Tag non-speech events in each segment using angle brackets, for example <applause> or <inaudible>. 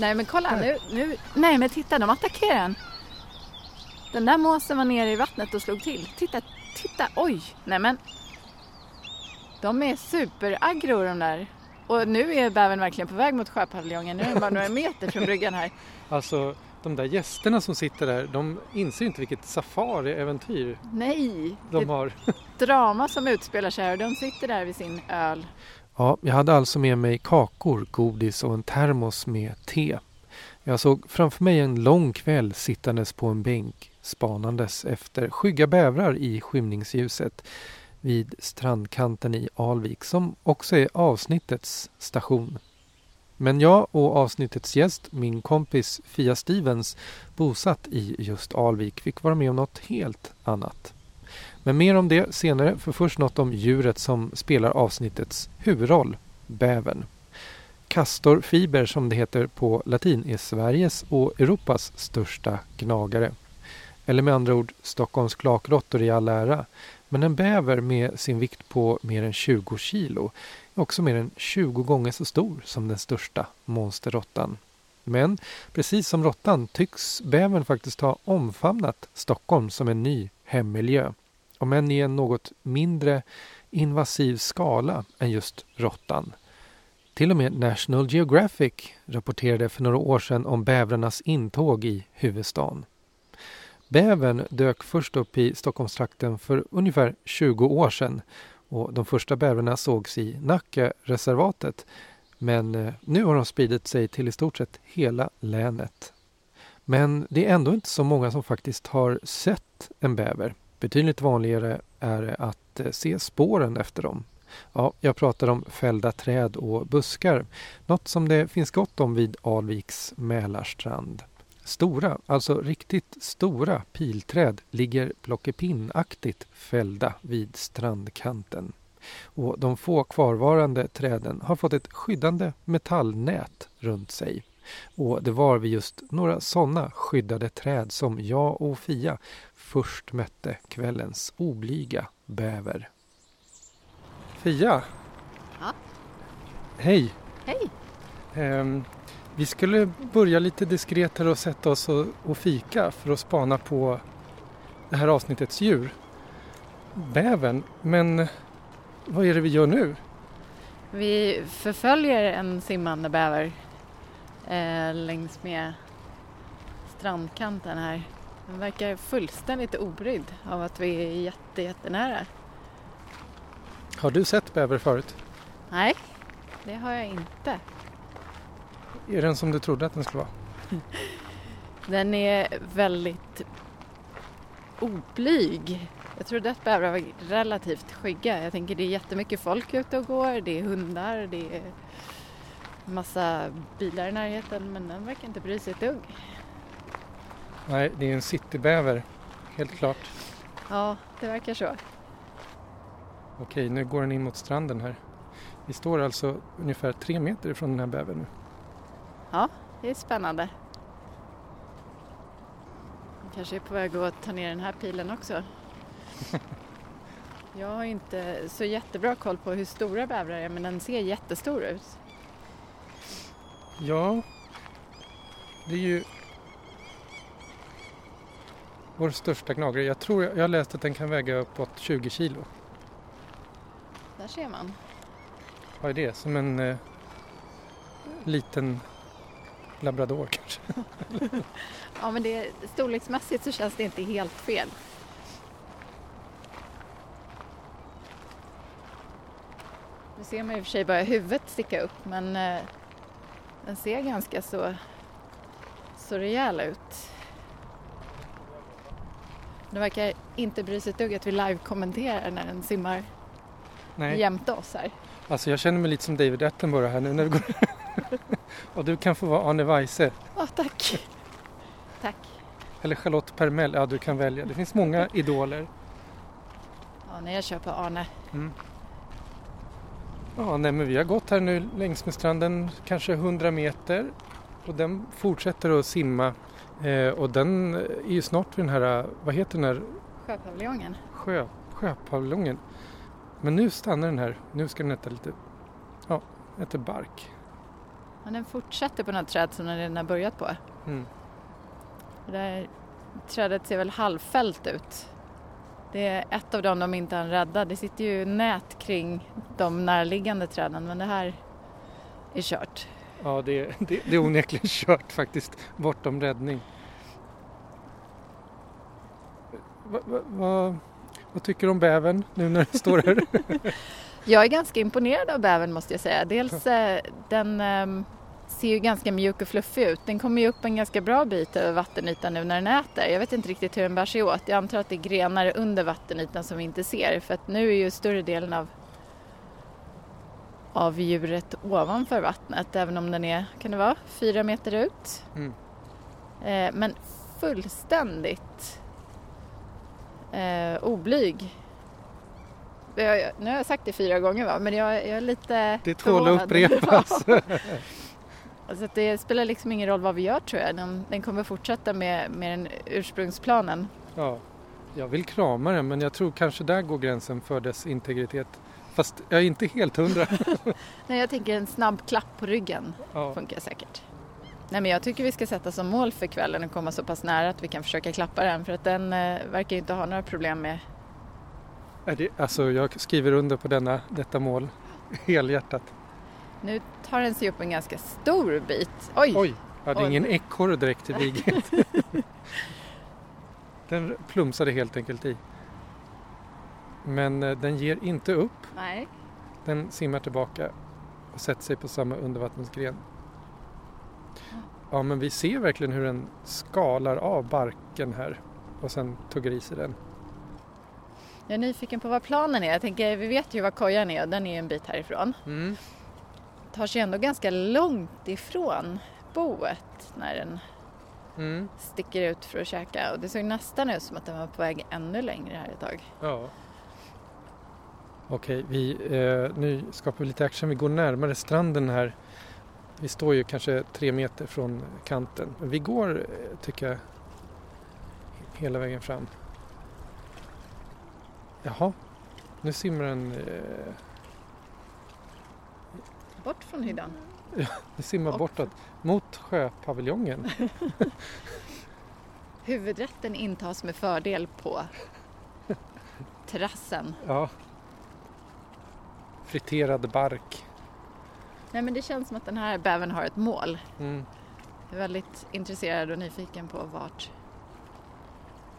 Nej men kolla nu, nu, nej men titta de attackerar den. Den där måsen var nere i vattnet och slog till. Titta, titta, oj, nej men. De är superaggro de där. Och nu är bävern verkligen på väg mot sjöpaviljongen. Nu är den bara några meter från bryggan här. <laughs> Alltså de där gästerna som sitter där, de inser inte vilket safari-äventyr Nej, de har. <laughs> drama som utspelar sig här och de sitter där vid sin öl. Ja, jag hade alltså med mig kakor, godis och en termos med te. Jag såg framför mig en lång kväll sittandes på en bänk spanandes efter skygga bävrar i skymningsljuset vid strandkanten i Alvik som också är avsnittets station. Men jag och avsnittets gäst, min kompis Fia Stevens, bosatt i just Alvik, fick vara med om något helt annat. Men mer om det senare, för först något om djuret som spelar avsnittets huvudroll, bävern. Castor fiber som det heter på latin är Sveriges och Europas största gnagare. Eller med andra ord Stockholms klakråttor i all ära. Men en bäver med sin vikt på mer än 20 kilo är också mer än 20 gånger så stor som den största monsterråttan. Men precis som råttan tycks bävern faktiskt ha omfamnat Stockholm som en ny hemmiljö. Om än i en något mindre invasiv skala än just råttan. Till och med National Geographic rapporterade för några år sedan om bävrarnas intåg i huvudstaden. Bävern dök först upp i Stockholmstrakten för ungefär 20 år sedan och de första bävrarna sågs i Nackareservatet. Men eh, nu har de spridit sig till i stort sett hela länet. Men det är ändå inte så många som faktiskt har sett en bäver. Betydligt vanligare är det att eh, se spåren efter dem. Ja, jag pratar om fällda träd och buskar. Något som det finns gott om vid Alviks Mälarstrand. Stora, alltså riktigt stora pilträd ligger plockepinnaktigt fällda vid strandkanten. Och de få kvarvarande träden har fått ett skyddande metallnät runt sig. Och det var vid just några sådana skyddade träd som jag och Fia först mötte kvällens oblyga bäver. Fia! Ja. Hej! Hej! Ehm, vi skulle börja lite diskret här och sätta oss och, och fika för att spana på det här avsnittets djur. Bävern, men vad är det vi gör nu? Vi förföljer en simmande bäver eh, längs med strandkanten här. Den verkar fullständigt obrydd av att vi är jätte, jättenära. Har du sett bäver förut? Nej, det har jag inte. Är den som du trodde att den skulle vara? <laughs> Den är väldigt oblyg. Jag trodde att bävrar var relativt skygga. Jag tänker det är jättemycket folk ute och går, det är hundar, det är massa bilar i närheten men den verkar inte bry sig ett dugg. Nej, det är en citybäver, helt klart. Ja, det verkar så. Okej, nu går den in mot stranden här. Vi står alltså ungefär tre meter ifrån den här bävern nu. Ja, det är spännande. Jag kanske är på väg att ta ner den här pilen också. <laughs> Jag har inte så jättebra koll på hur stora bävrar är men den ser jättestor ut. Ja, det är ju vår största gnagare. Jag tror jag har läst att den kan väga uppåt 20 kilo. Där ser man. Vad är det? Som en eh, liten labrador <laughs> kanske? Ja men det, storleksmässigt så känns det inte helt fel. Nu ser man i och för sig bara huvudet sticka upp men eh, den ser ganska så, så rejäl ut. Den verkar inte bry sig ett dugg att vi live-kommenterar när den simmar Nej, jämte oss här. alltså jag känner mig lite som David Attenborough här nu när vi går. <laughs> Och du kan få vara Arne Weise Ja, tack. Tack. eller Charlotte Permell. Ja, du kan välja. Det finns många idoler. Ja, när jag kör på Arne. Mm. Ja, nej, men vi har gått här nu längs med stranden kanske 100 meter Och den fortsätter att simma eh, och den är ju snart vid den här, vad heter den här Sjöpaviljongen. sjö, sjöpaviljongen. Men nu stannar den här, nu ska den äta lite, ja, äta bark. Men den fortsätter på något träd som den redan har börjat på. Mm. Det där trädet ser väl halvfällt ut. Det är ett av dem de inte har rädda. Det sitter ju nät kring de närliggande träden men det här är kört. Ja, det, är- det, det är onekligen kört faktiskt, bortom räddning. Va, va, va, vad tycker du om bävern nu när den står här? <laughs> Jag är ganska imponerad av bävern måste jag säga. Dels eh, den ehm, ser ju ganska mjuk och fluffig ut. Den kommer ju upp en ganska bra bit över vattenytan nu när den äter. Jag vet inte riktigt hur den bär sig åt. Jag antar att det är grenar under vattenytan som vi inte ser för att nu är ju större delen av av djuret ovanför vattnet även om den är, kan det vara, fyra meter ut. Mm. Eh, men fullständigt eh, oblyg. Jag, nu har jag sagt det fyra gånger va, men jag, jag är lite Det tål att upprepas. <laughs> <laughs> Att det spelar liksom ingen roll vad vi gör tror jag. Den, den kommer fortsätta med, med den ursprungsplanen. Ja, jag vill krama den men jag tror kanske där går gränsen för dess integritet. Fast jag är inte helt hundra. <laughs> Nej, jag tänker en snabb klapp på ryggen Ja, funkar säkert. Nej, men jag tycker vi ska sätta som mål för kvällen och komma så pass nära att vi kan försöka klappa den för att den eh, verkar inte ha några problem med är det, alltså jag skriver under på denna, detta mål helhjärtat. Nu tar den sig upp en ganska stor bit. Oj! Oj, jag hade Oj. ingen ekorre direkt i viget. <laughs> den plumsade helt enkelt i. Men eh, den ger inte upp. Nej. Den simmar tillbaka och sätter sig på samma undervattensgren. Ja, men vi ser verkligen hur den skalar av barken här och sen tuggar i sig den. Jag är nyfiken på vad planen är. Jag tänker, vi vet ju var kojan är och den är en bit härifrån. Mm. Tar sig ändå ganska långt ifrån boet när den Mm. sticker ut för att käka. Och det såg nästan ut som att den var på väg ännu längre här ett tag. Ja. Okej, vi, eh, nu skapar vi lite action. Vi går närmare stranden här. Vi står ju kanske tre meter från kanten. Vi går, eh, tycker jag, hela vägen fram. Jaha, nu simmar den, eh, Bort från hyddan. den simmar Och- bortåt mot sjöpaviljongen. <laughs> Huvudrätten intas med fördel på terrassen. Ja. Friterad bark. Nej men det känns som att den här bävern har ett mål. Mm. Jag är väldigt intresserad och nyfiken på vart.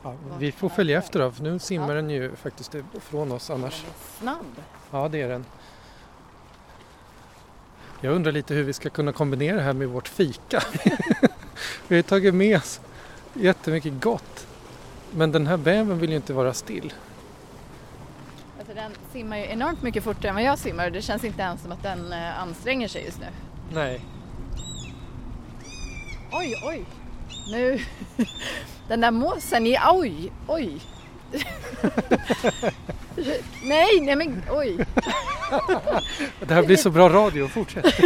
Ja, vi får följa efter då, för nu simmar den ju faktiskt ifrån oss annars. Den är snabb. Ja, det är den. Jag undrar lite hur vi ska kunna kombinera det här med vårt fika. <laughs> vi har ju tagit med oss jättemycket gott. Men den här bävern vill ju inte vara still. Alltså den simmar ju enormt mycket fortare än vad jag simmar och det känns inte ens som att den eh, anstränger sig just nu. Nej. Oj, oj! Nu... <laughs> Den där måsen i... Oj, oj! <laughs> nej, nej men oj! <laughs> Det här blir så bra radio, fortsätt. <laughs>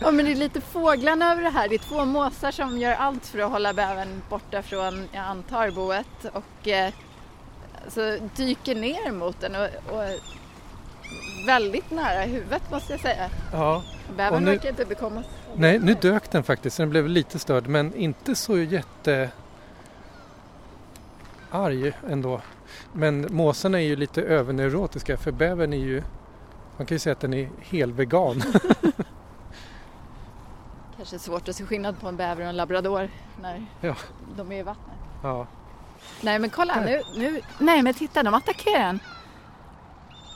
Ja, men det är lite fåglarna över det här. Det är två måsar som gör allt för att hålla bävern borta från, jag antar, boet och eh, så dyker ner mot den och, och väldigt nära huvudet måste jag säga. Ja. Bävern verkar inte bekomma Nej, nu dök den faktiskt. Den blev lite störd, men inte så jätte arg ändå. Men måsarna är ju lite överneurotiska för bävern är ju, man kan ju säga att den är helvegan. <laughs> Kanske svårt att se skillnad på en bäver och en labrador när Ja. de är i vattnet. Ja. Nej men kolla nu, nu, nej men titta de attackerar den.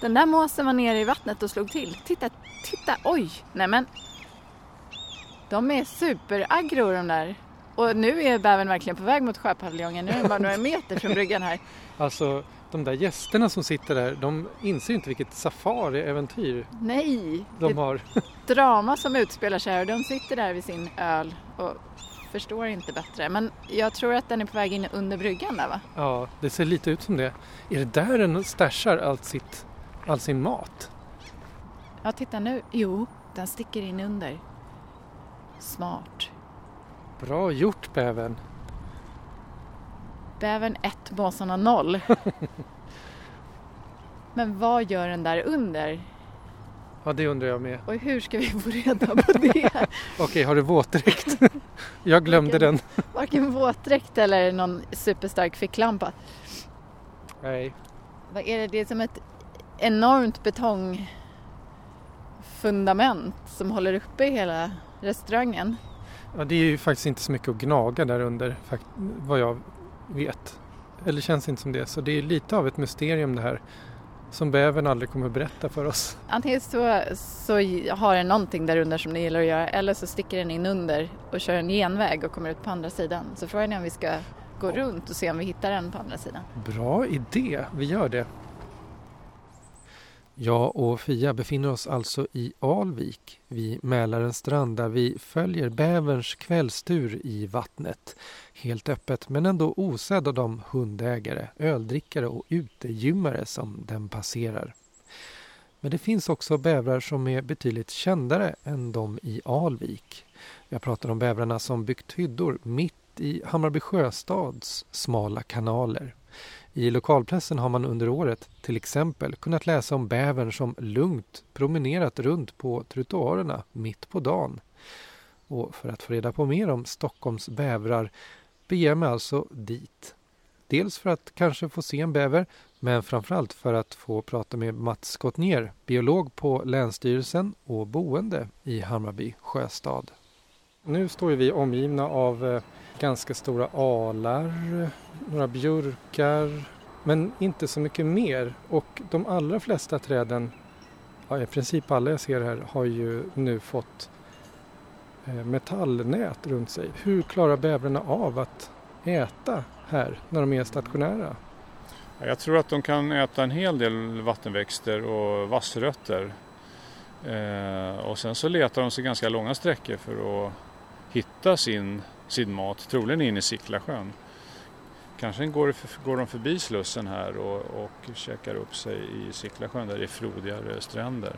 Den där måsen var nere i vattnet och slog till. Titta, titta, oj, nej men. De är superaggro de där. Och nu är bävern verkligen på väg mot sjöpaviljongen. Nu är bara några meter från bryggan här. <laughs> Alltså de där gästerna som sitter där, de inser inte vilket safari-äventyr Nej, det de är har. <laughs> drama som utspelar sig här och de sitter där vid sin öl och förstår inte bättre. Men jag tror att den är på väg in under bryggan där va? Ja, det ser lite ut som det. Är det där den stashar allt sitt, all sin mat? Ja, titta nu. Jo, den sticker in under. Smart. Bra gjort bävern. Bävern 1, måsarna 0. <laughs> Men vad gör den där under? Ja, det undrar jag med. Och hur ska vi få reda på det? <laughs> Okej, har du våtdräkt? <laughs> jag glömde den. Varken våtdräkt eller någon superstark ficklampa. Nej. Vad är det? Det är som ett enormt betongfundament som håller uppe hela restaurangen. Ja, det är ju faktiskt inte så mycket att gnaga där under, vad jag vet. Eller känns inte som det. Så det är lite av ett mysterium det här. Som bävern aldrig kommer berätta för oss. Antingen så, så har den någonting där under som den gillar att göra eller så sticker den in under och kör en genväg och kommer ut på andra sidan. Så frågan är om vi ska gå runt och se om vi hittar den på andra sidan. Bra idé, vi gör det. Jag och Fia befinner oss alltså i Alvik vid Mälarens strand där vi följer bäverns kvällstur i vattnet. Helt öppet men ändå osedd av de hundägare, öldrickare och utegymmare som den passerar. Men det finns också bävrar som är betydligt kändare än de i Alvik. Jag pratar om bävrarna som byggt hyddor mitt i Hammarby sjöstads smala kanaler. I lokalpressen har man under året till exempel kunnat läsa om bävern som lugnt promenerat runt på trottoarerna mitt på dagen. Och för att få reda på mer om Stockholms bävrar beger jag mig alltså dit. Dels för att kanske få se en bäver men framförallt för att få prata med Mats Gottner, biolog på Länsstyrelsen och boende i Hammarby sjöstad. Nu står vi omgivna av eh, ganska stora alar, några björkar, men inte så mycket mer. Och de allra flesta träden, ja, i princip alla jag ser här, har ju nu fått eh, metallnät runt sig. Hur klarar bävrarna av att äta här när de är stationära? Jag tror att de kan äta en hel del vattenväxter och vassrötter. Eh, och sen så letar de sig ganska långa sträckor för att hitta sin, sin mat, troligen in i Sicklasjön. Kanske går, går de förbi Slussen här och, och käkar upp sig i Sicklasjön där det är frodigare stränder.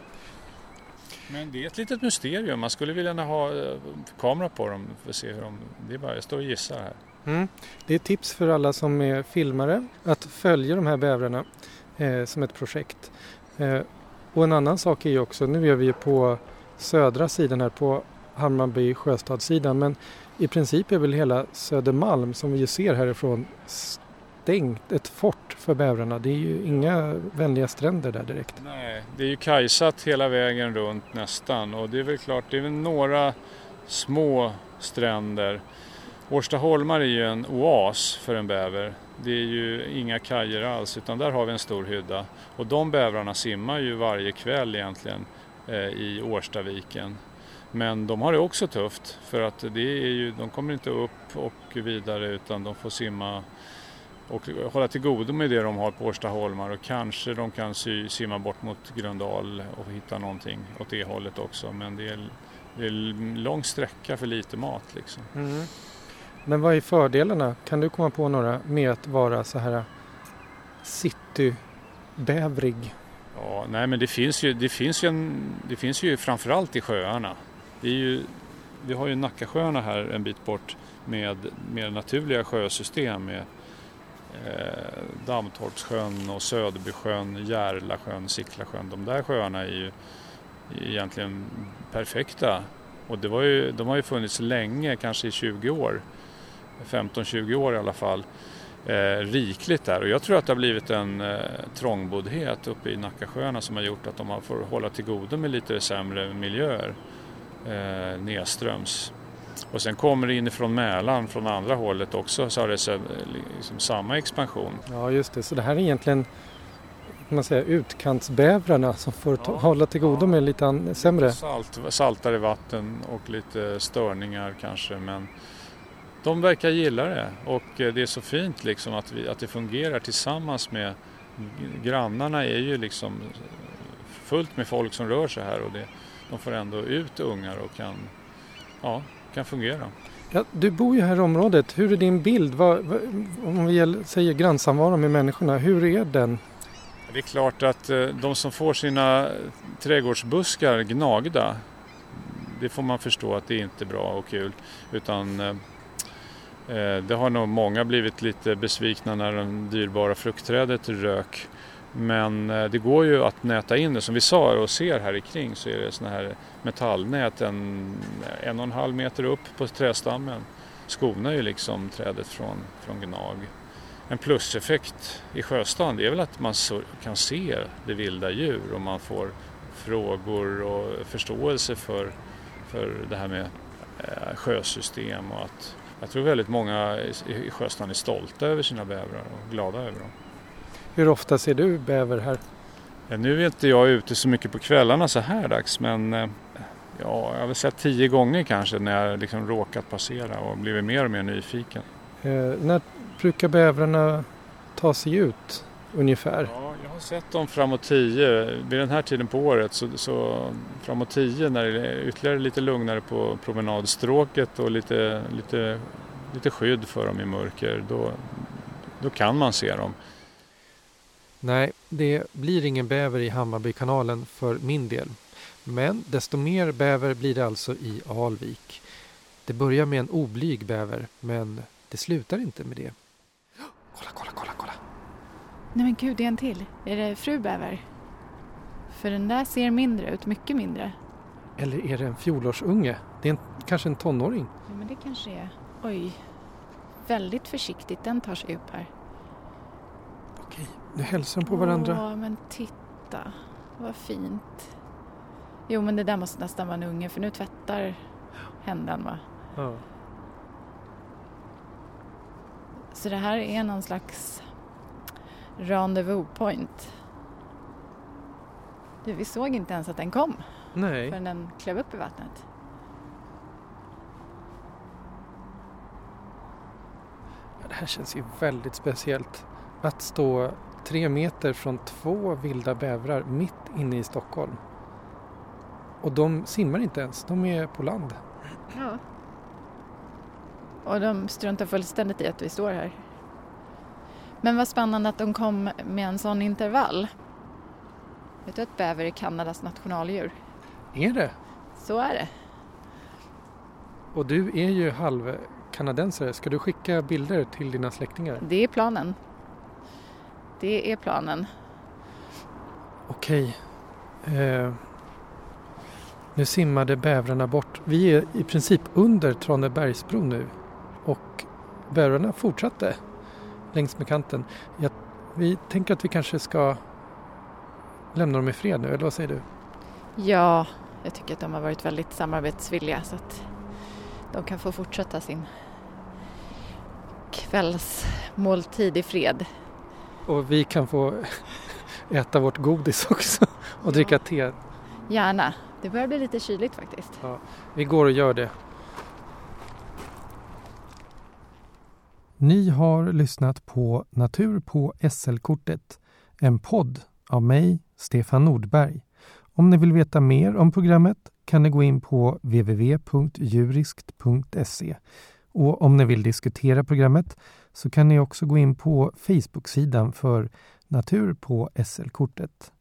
Men det är ett litet mysterium. Man skulle vilja ha eh, kamera på dem för att se hur de... Det är bara, jag står och gissar här. Mm. Det är ett tips för alla som är filmare att följa de här bävrarna eh, som ett projekt. Eh, och en annan sak är ju också, nu är vi ju på södra sidan här på Hammarby sjöstadssidan men i princip är väl hela Södermalm som vi ju ser härifrån stängt, ett fort för bävrarna. Det är ju inga vänliga stränder där direkt. Nej, det är ju kajsat hela vägen runt nästan och det är väl klart, det är väl några små stränder. Årstaholmar är ju en oas för en bäver. Det är ju inga kajer alls utan där har vi en stor hydda. Och de bävrarna simmar ju varje kväll egentligen eh, i Årstaviken. Men de har det också tufft för att det är ju, de kommer inte upp och vidare utan de får simma och hålla till godo med det de har på Årstaholmar och kanske de kan sy, simma bort mot Gröndal och hitta någonting åt det hållet också. Men det är, det är lång sträcka för lite mat liksom. Mm. Men vad är fördelarna? Kan du komma på några med att vara så här citybävrig? Ja, nej men det finns ju, det finns ju, en, det finns ju framförallt i sjöarna. Det är ju, vi har ju Nackasjöarna här en bit bort med mer naturliga sjösystem med eh, Dammtorpssjön och Söderbysjön, Järlasjön, Sicklasjön. De där sjöarna är ju egentligen perfekta och det var ju, de har ju funnits länge, kanske i 20 år, 15-20 år i alla fall, eh, rikligt där. Och jag tror att det har blivit en eh, trångboddhet uppe i Nackasjöarna som har gjort att de har fått hålla till godo med lite sämre miljöer eh, nedströms. Och sen kommer det inifrån Mälaren från andra hållet också så har det så, liksom samma expansion. Ja just det, så det här är egentligen man säga, utkantsbävrarna som får Ja, hålla till godo ja. med lite sämre. Salt, saltare vatten och lite störningar kanske men de verkar gilla det och eh, det är så fint liksom att, vi, att det fungerar tillsammans med grannarna är ju liksom fullt med folk som rör sig här och det, de får ändå ut ungar och kan, ja, kan fungera. Ja, du bor ju här i området. Hur är din bild? Vad, vad, om vi säger grannsamvaro med människorna, hur är den? Det är klart att eh, de som får sina trädgårdsbuskar gnagda det får man förstå att det är inte bra och kul. Utan eh, det har nog många blivit lite besvikna när det dyrbara fruktträdet rök. Men eh, det går ju att näta in det. Som vi sa och ser här kring så är det såna här metallnät en, en och en halv meter upp på trädstammen. Skonar ju liksom trädet från, från gnag. En pluseffekt i sjöstan är väl att man kan se det vilda djur och man får frågor och förståelse för, för det här med eh, sjösystem och att jag tror väldigt många i Sjöstan är stolta över sina bävrar och glada över dem. Hur ofta ser du bäver här? Nu är inte jag ute så mycket på kvällarna så här dags men eh, ja, jag har väl sett tio gånger kanske när jag liksom råkat passera och blivit mer och mer nyfiken. Eh, när brukar bävrarna ta sig ut ungefär? Ja, jag har sett dem framåt tio. Vid den här tiden på året så, så framåt tio när det är ytterligare lite lugnare på promenadstråket och lite, lite, lite skydd för dem i mörker. Då, då kan man se dem. Nej, det blir ingen bäver i Hammarbykanalen för min del. Men desto mer bäver blir det alltså i Alvik. Det börjar med en oblyg bäver, men det slutar inte med det. Kolla, kolla, kolla, kolla! Nej men gud, det är en till. Är det fru bäver? För den där ser mindre ut, mycket mindre. Eller är det en fjolårsunge? Det är en, kanske en tonåring? Ja, men det kanske är. Oj. Väldigt försiktigt, den tar sig upp här. Nu hälsar de på varandra. Ja, men titta. Vad fint. Jo, men det där måste nästan vara en unge för nu tvättar händan va? Ja. Så det här är någon slags rendezvous point. Du, vi såg inte ens att den kom Nej. förrän den klev upp i vattnet. Ja, det här känns ju väldigt speciellt. Att stå tre meter från två vilda bävrar mitt inne i Stockholm. Och de simmar inte ens, de är på land. Ja. Och de struntar fullständigt i att vi står här. Men vad spännande att de kom med en sån intervall. Vet du att bäver är Kanadas nationaldjur? Är det? Så är det. Och du är ju halv kanadensare. Ska du skicka bilder till dina släktingar? Det är planen. Det är planen. Okej. Eh, nu simmade bävrarna bort. Vi är i princip under Tranebergsbron nu. Och bävrarna fortsatte längs med kanten. Jag, vi tänker att vi kanske ska lämna dem i fred nu, eller vad säger du? Ja, jag tycker att de har varit väldigt samarbetsvilliga så att de kan få fortsätta sin kvällsmåltid i fred. Och vi kan få <laughs> äta vårt godis också och dricka te. Gärna. Det börjar bli lite kyligt faktiskt. Ja, vi går och gör det. Ni har lyssnat på Natur på SL-kortet, en podd av mig, Stefan Nordberg. Om ni vill veta mer om programmet kan ni gå in på www.juriskt.se. Och om ni vill diskutera programmet så kan ni också gå in på Facebook-sidan för Natur på SL-kortet.